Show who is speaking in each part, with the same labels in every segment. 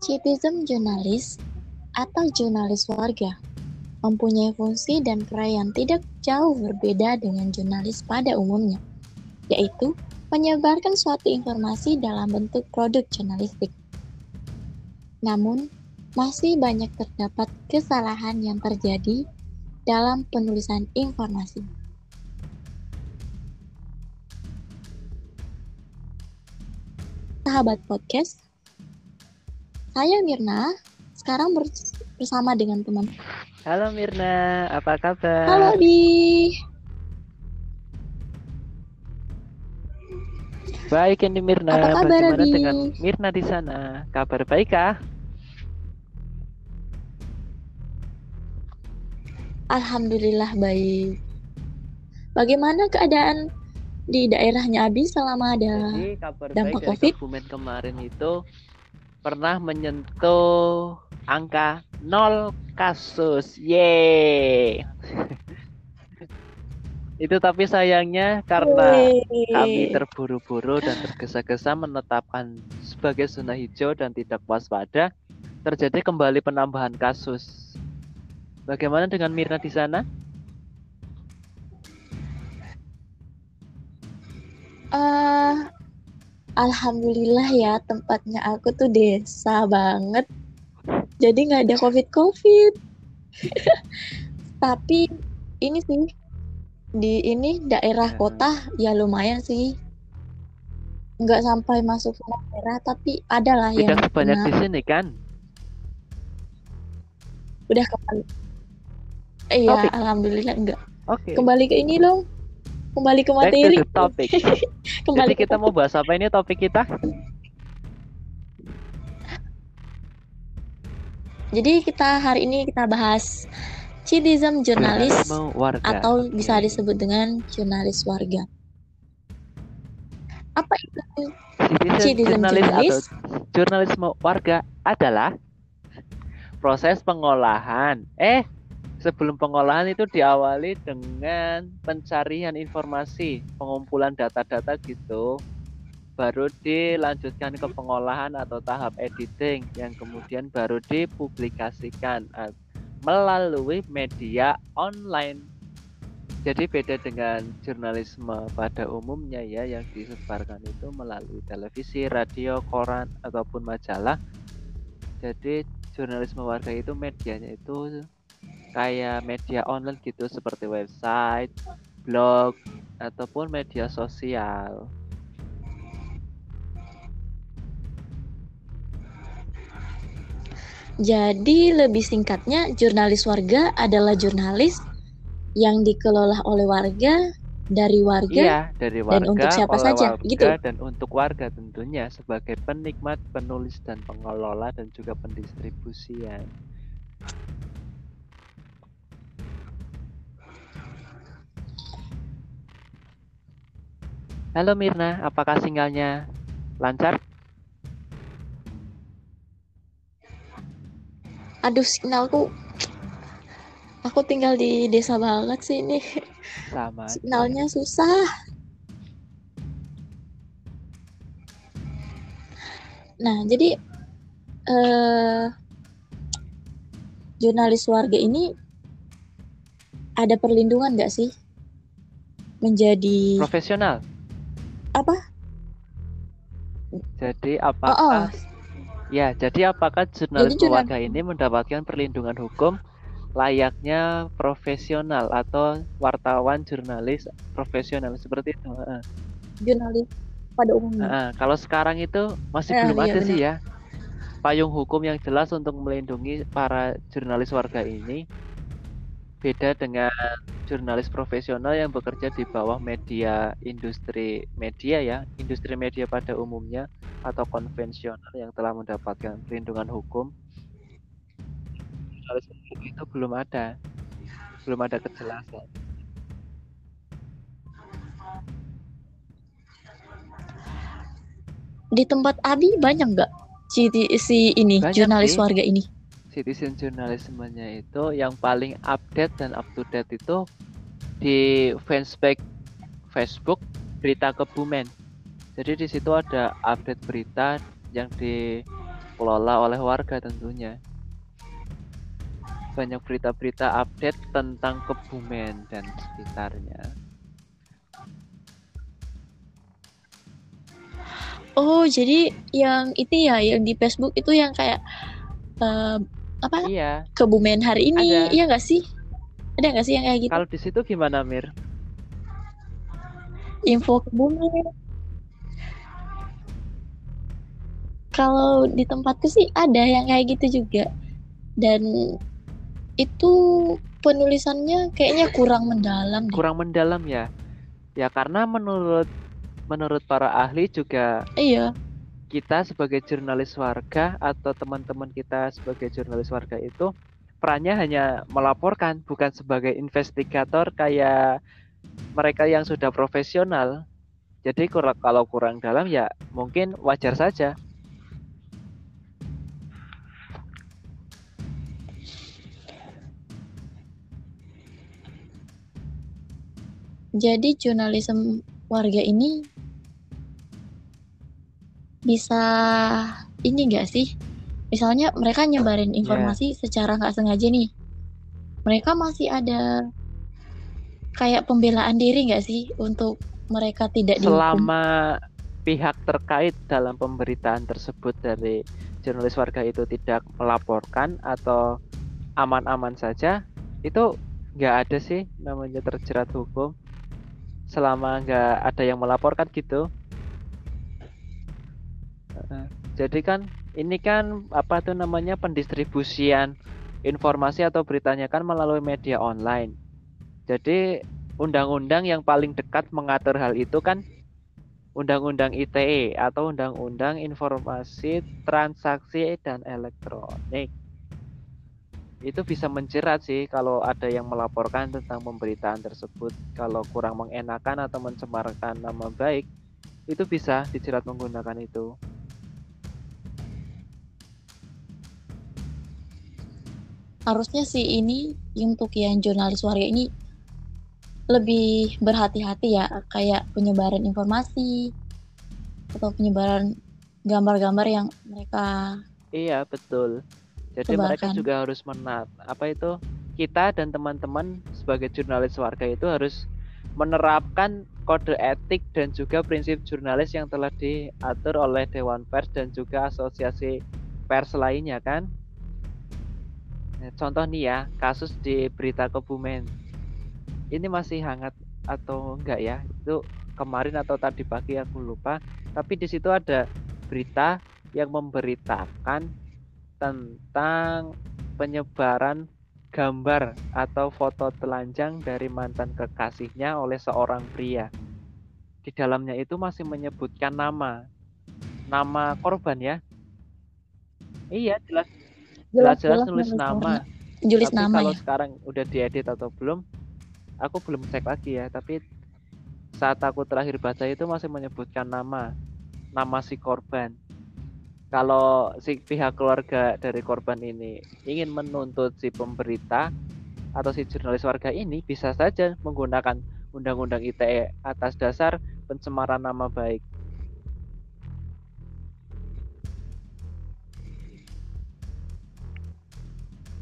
Speaker 1: Citizen jurnalis atau jurnalis warga mempunyai fungsi dan peran yang tidak jauh berbeda dengan jurnalis pada umumnya, yaitu menyebarkan suatu informasi dalam bentuk produk jurnalistik. Namun, masih banyak terdapat kesalahan yang terjadi dalam penulisan informasi. Sahabat podcast, saya Mirna, sekarang bersama dengan teman.
Speaker 2: Halo Mirna, apa kabar?
Speaker 1: Halo Di.
Speaker 2: Baik ini Mirna.
Speaker 1: Apa kabar
Speaker 2: Bagaimana
Speaker 1: Di?
Speaker 2: dengan Mirna di sana? Kabar baik kah?
Speaker 1: Alhamdulillah baik. Bagaimana keadaan di daerahnya Abi selama ada
Speaker 2: Jadi kabar
Speaker 1: dampak
Speaker 2: baik dari
Speaker 1: COVID?
Speaker 2: Kebumen kemarin itu pernah menyentuh angka nol kasus. Yeay. itu tapi sayangnya karena
Speaker 1: Yeay.
Speaker 2: kami terburu-buru dan tergesa-gesa menetapkan sebagai zona hijau dan tidak waspada, terjadi kembali penambahan kasus. Bagaimana dengan Mirna di sana?
Speaker 1: Eh, Alhamdulillah ya tempatnya aku tuh desa banget. Jadi nggak ada covid-covid. Tapi ini sih di ini daerah
Speaker 2: Ya.
Speaker 1: kota ya lumayan sih. Nggak sampai masuk zona merah tapi ada lah yang
Speaker 2: Tidak sebanyak di sini kan?
Speaker 1: udah kembali. Iya, alhamdulillah enggak.
Speaker 2: Oke.
Speaker 1: Kembali ke ini dong. Kembali ke
Speaker 2: Back to
Speaker 1: materi.
Speaker 2: the topic.
Speaker 1: Kembali
Speaker 2: Jadi kita mau bahas apa ini topik kita?
Speaker 1: Jadi kita hari ini kita bahas citizen jurnalis
Speaker 2: warga.
Speaker 1: atau bisa disebut dengan jurnalis warga. Apa itu?
Speaker 2: Citizen
Speaker 1: Citizen
Speaker 2: jurnalis
Speaker 1: jurnalis.
Speaker 2: atau jurnalisme warga adalah proses pengolahan. Eh, sebelum pengolahan itu diawali dengan pencarian informasi, pengumpulan data-data gitu. Baru dilanjutkan ke pengolahan atau tahap editing yang kemudian baru dipublikasikan eh, melalui media online. Jadi beda dengan jurnalisme pada umumnya ya yang disebarkan itu melalui televisi, radio, koran ataupun majalah. Jadi jurnalisme warga itu medianya itu kayak media online gitu seperti website, blog ataupun media sosial.
Speaker 1: Jadi lebih singkatnya jurnalis warga adalah jurnalis yang dikelola oleh warga dari warga
Speaker 2: Iya, dari warga,
Speaker 1: untuk siapa saja,
Speaker 2: warga,
Speaker 1: gitu?
Speaker 2: dan untuk warga tentunya sebagai penikmat, penulis dan pengelola dan juga pendistribusian. Halo Mirna, apakah sinyalnya lancar?
Speaker 1: Aduh signalku Aku tinggal di desa banget sih ini
Speaker 2: Sama. aja.
Speaker 1: Signalnya susah Nah jadi eh Jurnalis warga ini Ada perlindungan nggak sih? Menjadi
Speaker 2: Profesional.
Speaker 1: Apa?
Speaker 2: Jadi
Speaker 1: Oh, oh.
Speaker 2: apakah Ya, jadi apakah jurnalis
Speaker 1: jurnal-
Speaker 2: warga ini mendapatkan perlindungan hukum layaknya profesional atau wartawan jurnalis profesional seperti itu?
Speaker 1: Jurnalis pada umumnya
Speaker 2: Heeh, Kalau sekarang itu masih
Speaker 1: Eh,
Speaker 2: belum
Speaker 1: iya,
Speaker 2: ada sih ya payung hukum yang jelas untuk melindungi para jurnalis warga ini. Beda dengan jurnalis profesional yang bekerja di bawah media industri media ya, industri media pada umumnya atau konvensional yang telah mendapatkan perlindungan hukum. Jurnalis itu belum ada, belum ada kejelasan.
Speaker 1: Di tempat Abi banyak nggak si, si ini
Speaker 2: Banyak
Speaker 1: jurnalis
Speaker 2: sih.
Speaker 1: warga ini?
Speaker 2: Citizen journalismenya itu yang paling update dan up to date itu di fanspage Facebook berita Kebumen. Jadi di situ ada update berita yang dikelola oleh warga tentunya. Banyak berita-berita update tentang Kebumen dan sekitarnya.
Speaker 1: Oh, jadi yang itu ya, yang di Facebook itu yang kayak uh, apa?
Speaker 2: Iya.
Speaker 1: Kebumen hari ini,
Speaker 2: Ada.
Speaker 1: iya nggak sih? Ada nggak sih yang kayak gitu?
Speaker 2: Kalau di situ gimana, Mir?
Speaker 1: Info Kebumen. Kalau di tempatku sih ada yang kayak gitu juga. Dan itu penulisannya kayaknya kurang mendalam deh.
Speaker 2: Kurang mendalam ya. Ya karena menurut menurut para ahli juga
Speaker 1: Iya,
Speaker 2: kita sebagai jurnalis warga atau teman-teman kita sebagai jurnalis warga itu perannya hanya melaporkan bukan sebagai investigator kayak mereka yang sudah profesional. Jadi kalau kurang dalam ya mungkin wajar saja.
Speaker 1: jadi jurnalisme warga ini bisa ini enggak sih? Misalnya mereka nyebarin informasi secara nggak sengaja nih. Mereka masih ada kayak pembelaan diri nggak sih untuk mereka tidak dihukum?
Speaker 2: Selama pihak terkait dalam pemberitaan tersebut dari jurnalis warga itu tidak melaporkan atau aman-aman saja, itu nggak ada sih namanya terjerat hukum. Selama nggak ada yang melaporkan gitu. Jadi kan ini kan apa tuh namanya pendistribusian informasi atau beritanya kan melalui media online. Jadi undang-undang yang paling dekat mengatur hal itu kan Undang-Undang ITE atau Undang-Undang Informasi Transaksi dan Elektronik. Itu bisa menjerat sih kalau ada yang melaporkan tentang pemberitaan tersebut. Kalau kurang mengenakan atau mencemarkan nama baik, itu bisa dijerat menggunakan itu.
Speaker 1: Harusnya sih ini untuk yang jurnalis warga ini lebih berhati-hati ya kayak penyebaran informasi atau penyebaran gambar-gambar yang mereka
Speaker 2: Iya, betul. Jadi mereka
Speaker 1: sebarkan.
Speaker 2: juga harus menat apa itu kita dan teman-teman sebagai jurnalis warga itu harus menerapkan kode etik dan juga prinsip jurnalis yang telah diatur oleh Dewan Pers dan juga asosiasi pers lainnya kan. Nah, contoh nih ya, kasus di berita Kebumen. Ini masih hangat atau enggak ya? Itu kemarin atau tadi pagi aku lupa. Tapi di situ ada berita yang memberitakan tentang penyebaran gambar atau foto telanjang dari mantan kekasihnya oleh seorang pria. Di dalamnya itu masih menyebutkan nama. Nama korban ya. Iya, jelas jelas-jelas nulis nama.
Speaker 1: Tulis
Speaker 2: Tapi
Speaker 1: nama
Speaker 2: kalau
Speaker 1: ya.
Speaker 2: sekarang udah diedit atau belum, aku belum cek lagi ya. Tapi saat aku terakhir baca itu masih menyebutkan nama, nama si korban. Kalau si pihak keluarga dari korban ini ingin menuntut si pemberita atau si jurnalis warga ini bisa saja menggunakan Undang-Undang ITE atas dasar pencemaran nama baik.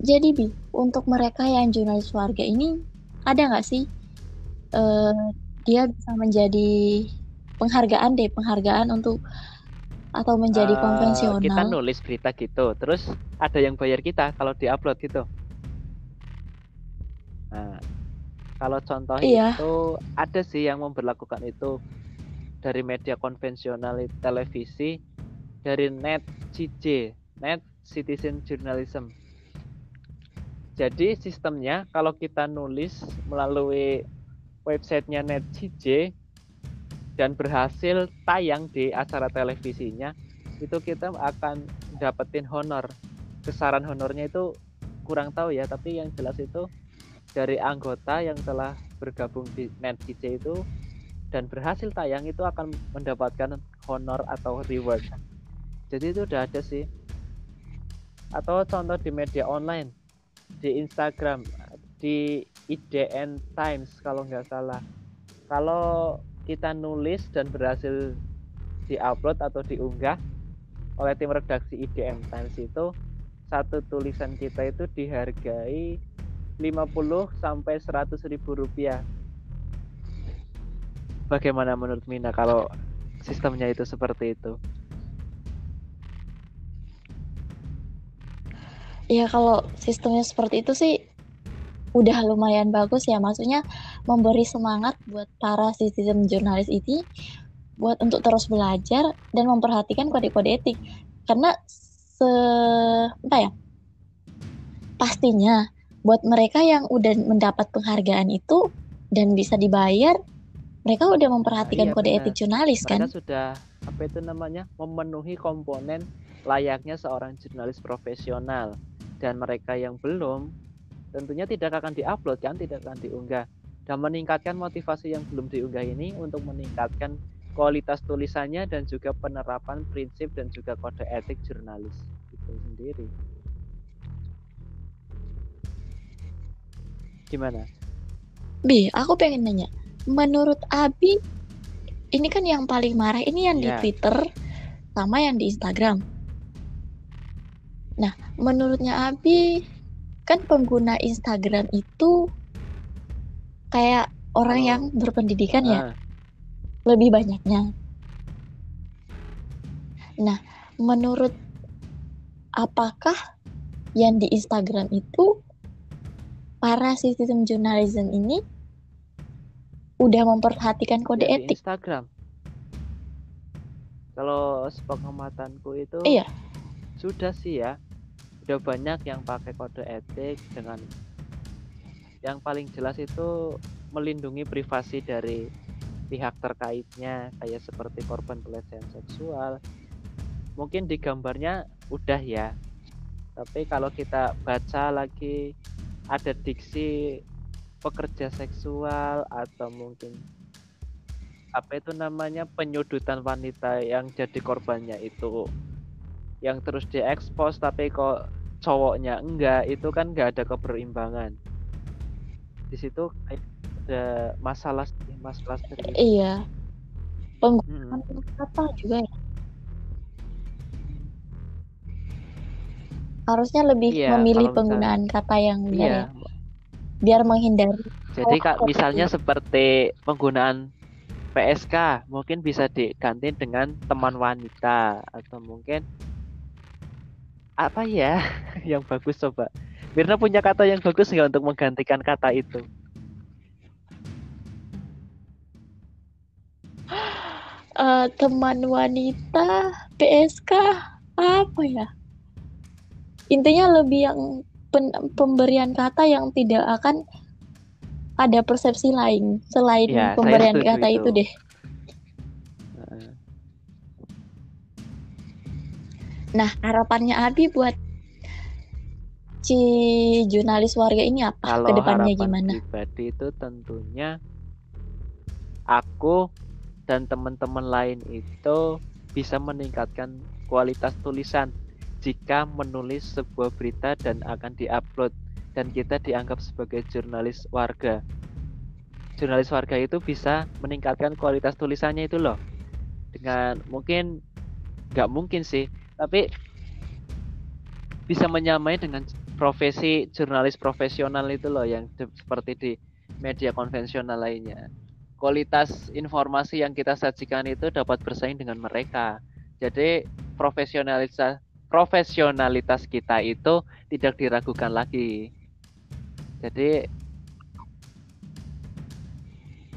Speaker 1: Jadi Bi, untuk mereka yang jurnalis warga ini ada nggak sih eh, dia bisa menjadi penghargaan deh, penghargaan untuk atau menjadi
Speaker 2: kita
Speaker 1: konvensional?
Speaker 2: nulis berita gitu, terus ada yang bayar kita kalau diupload gitu. Nah, kalau contoh
Speaker 1: Iya.
Speaker 2: itu ada sih yang memperlakukan itu dari media konvensional televisi, dari net CJ, net citizen journalism. Jadi sistemnya kalau kita nulis melalui websitenya net CJ dan berhasil tayang di acara televisinya, itu kita akan dapetin honor. Besaran honornya itu kurang tahu ya, tapi yang jelas itu dari anggota yang telah bergabung di NetCJ itu dan berhasil tayang itu akan mendapatkan honor atau reward. Jadi itu udah ada sih. Atau contoh di media online, di Instagram, di IDN Times kalau nggak salah. Kalau kita nulis dan berhasil diupload atau diunggah, oleh tim redaksi IDM Times itu satu tulisan kita itu dihargai 50 sampai 100 ribu rupiah. Bagaimana menurut Mina kalau sistemnya itu seperti itu?
Speaker 1: Ya kalau sistemnya seperti itu sih udah lumayan bagus ya. Maksudnya memberi semangat buat para citizen jurnalis ini buat untuk terus belajar dan memperhatikan kode-kode etik. Karena se apa ya pastinya buat mereka yang udah mendapat penghargaan itu dan bisa dibayar mereka udah memperhatikan iya, kode benar. etik jurnalis
Speaker 2: mereka
Speaker 1: kan?
Speaker 2: sudah apa itu namanya memenuhi komponen layaknya seorang jurnalis profesional dan mereka yang belum tentunya tidak akan diupload kan tidak akan diunggah dan meningkatkan motivasi yang belum diunggah ini untuk meningkatkan kualitas tulisannya dan juga penerapan prinsip dan juga kode etik jurnalis itu sendiri. Gimana?
Speaker 1: Bi, aku pengen nanya. Menurut Abi, ini kan yang paling marah ini yang yeah. di ya. Twitter sama yang di Instagram. Nah, menurutnya Abi, kan pengguna Instagram itu kayak orang oh. yang berpendidikan ya. ah. ya lebih banyaknya. Nah, menurut apakah yang di Instagram itu para sistem journalism ini udah memperhatikan kode
Speaker 2: ya,
Speaker 1: etik?
Speaker 2: Instagram. Kalau sepengamatanku itu
Speaker 1: iya.
Speaker 2: sudah sih ya. Udah banyak yang pakai kode etik dengan yang paling jelas itu melindungi privasi dari pihak terkaitnya kayak seperti korban pelecehan seksual. Mungkin di gambarnya udah ya tapi kalau kita baca lagi ada diksi pekerja seksual atau mungkin apa itu namanya penyudutan wanita yang jadi korbannya itu yang terus diekspos tapi kok cowoknya enggak itu kan enggak ada keberimbangan di situ ada masalah masalah serius.
Speaker 1: Iya. Penggunaan hmm. kata juga ya. Harusnya lebih iya, memilih penggunaan misalnya, kata yang benar iya. ya. Biar menghindari.
Speaker 2: Jadi kak misalnya seperti penggunaan PSK mungkin bisa diganti dengan teman wanita atau mungkin apa ya yang bagus coba. Mirna punya kata yang bagus nggak untuk menggantikan kata itu?
Speaker 1: uh, teman wanita PSK apa ya intinya lebih yang pen, pemberian kata yang tidak akan ada persepsi lain selain ya, pemberian kata itu. itu deh nah harapannya Abi buat si jurnalis warga ini apa
Speaker 2: Kalau ke depannya gimana? Pribadi itu tentunya aku dan teman-teman lain itu bisa meningkatkan kualitas tulisan jika menulis sebuah berita dan akan diupload dan kita dianggap sebagai jurnalis warga. Jurnalis warga itu bisa meningkatkan kualitas tulisannya itu loh. Dengan mungkin nggak mungkin sih, tapi bisa menyamai dengan profesi jurnalis profesional itu loh yang seperti di media konvensional lainnya kualitas informasi yang kita sajikan itu dapat bersaing dengan mereka. Jadi profesionalitas profesionalitas kita itu tidak diragukan lagi. Jadi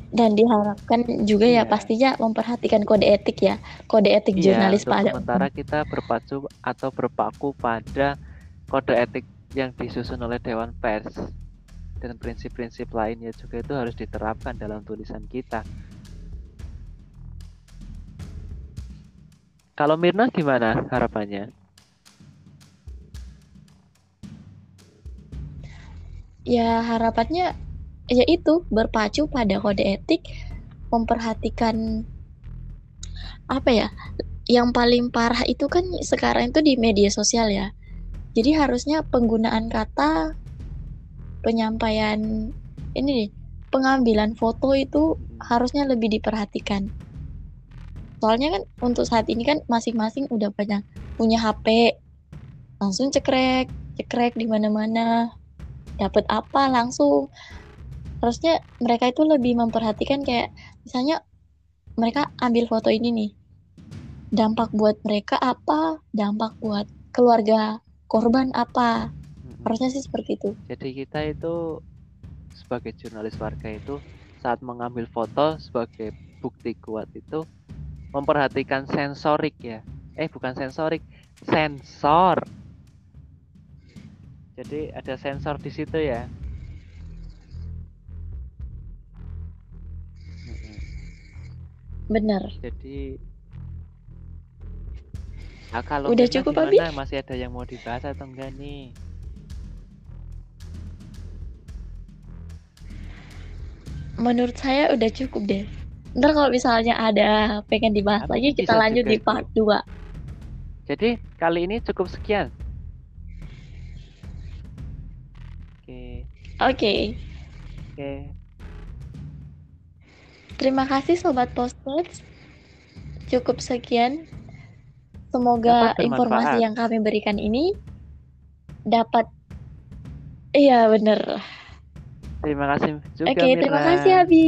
Speaker 1: dan diharapkan juga ya ya pastinya memperhatikan kode etik ya kode etik iya, jurnalis pada
Speaker 2: sementara kita berpacu atau berpaku pada kode etik yang disusun oleh Dewan Pers dan prinsip-prinsip lainnya juga itu harus diterapkan dalam tulisan kita. Kalau Mirna gimana harapannya?
Speaker 1: Ya harapannya ya itu berpacu pada kode etik, memperhatikan apa ya? Yang paling parah itu kan sekarang itu di media sosial ya. Jadi harusnya penggunaan kata penyampaian ini nih, pengambilan foto itu harusnya lebih diperhatikan. Soalnya kan untuk saat ini kan masing-masing udah banyak punya HP langsung cekrek cekrek di mana-mana dapat apa langsung harusnya mereka itu lebih memperhatikan kayak misalnya mereka ambil foto ini nih. Dampak buat mereka apa? Dampak buat keluarga korban apa? Harusnya sih seperti itu.
Speaker 2: Jadi kita itu sebagai jurnalis warga itu saat mengambil foto sebagai bukti kuat itu memperhatikan sensorik ya. Eh bukan sensorik sensor. Jadi ada sensor di situ ya.
Speaker 1: Benar.
Speaker 2: Jadi Nah, kalau
Speaker 1: udah cukup Abi?
Speaker 2: Masih ada yang mau dibahas atau enggak nih?
Speaker 1: Menurut saya udah cukup deh. Ntar kalau misalnya ada pengen dibahas Tapi lagi, kita lanjut di part 2.
Speaker 2: Jadi kali ini cukup sekian.
Speaker 1: Oke. Okay.
Speaker 2: Oke. Okay.
Speaker 1: Terima kasih sobat Postmates. Cukup sekian. Semoga informasi yang kami berikan ini dapat Iya, bener.
Speaker 2: Terima kasih juga
Speaker 1: Oke, okay, terima kasih Abi.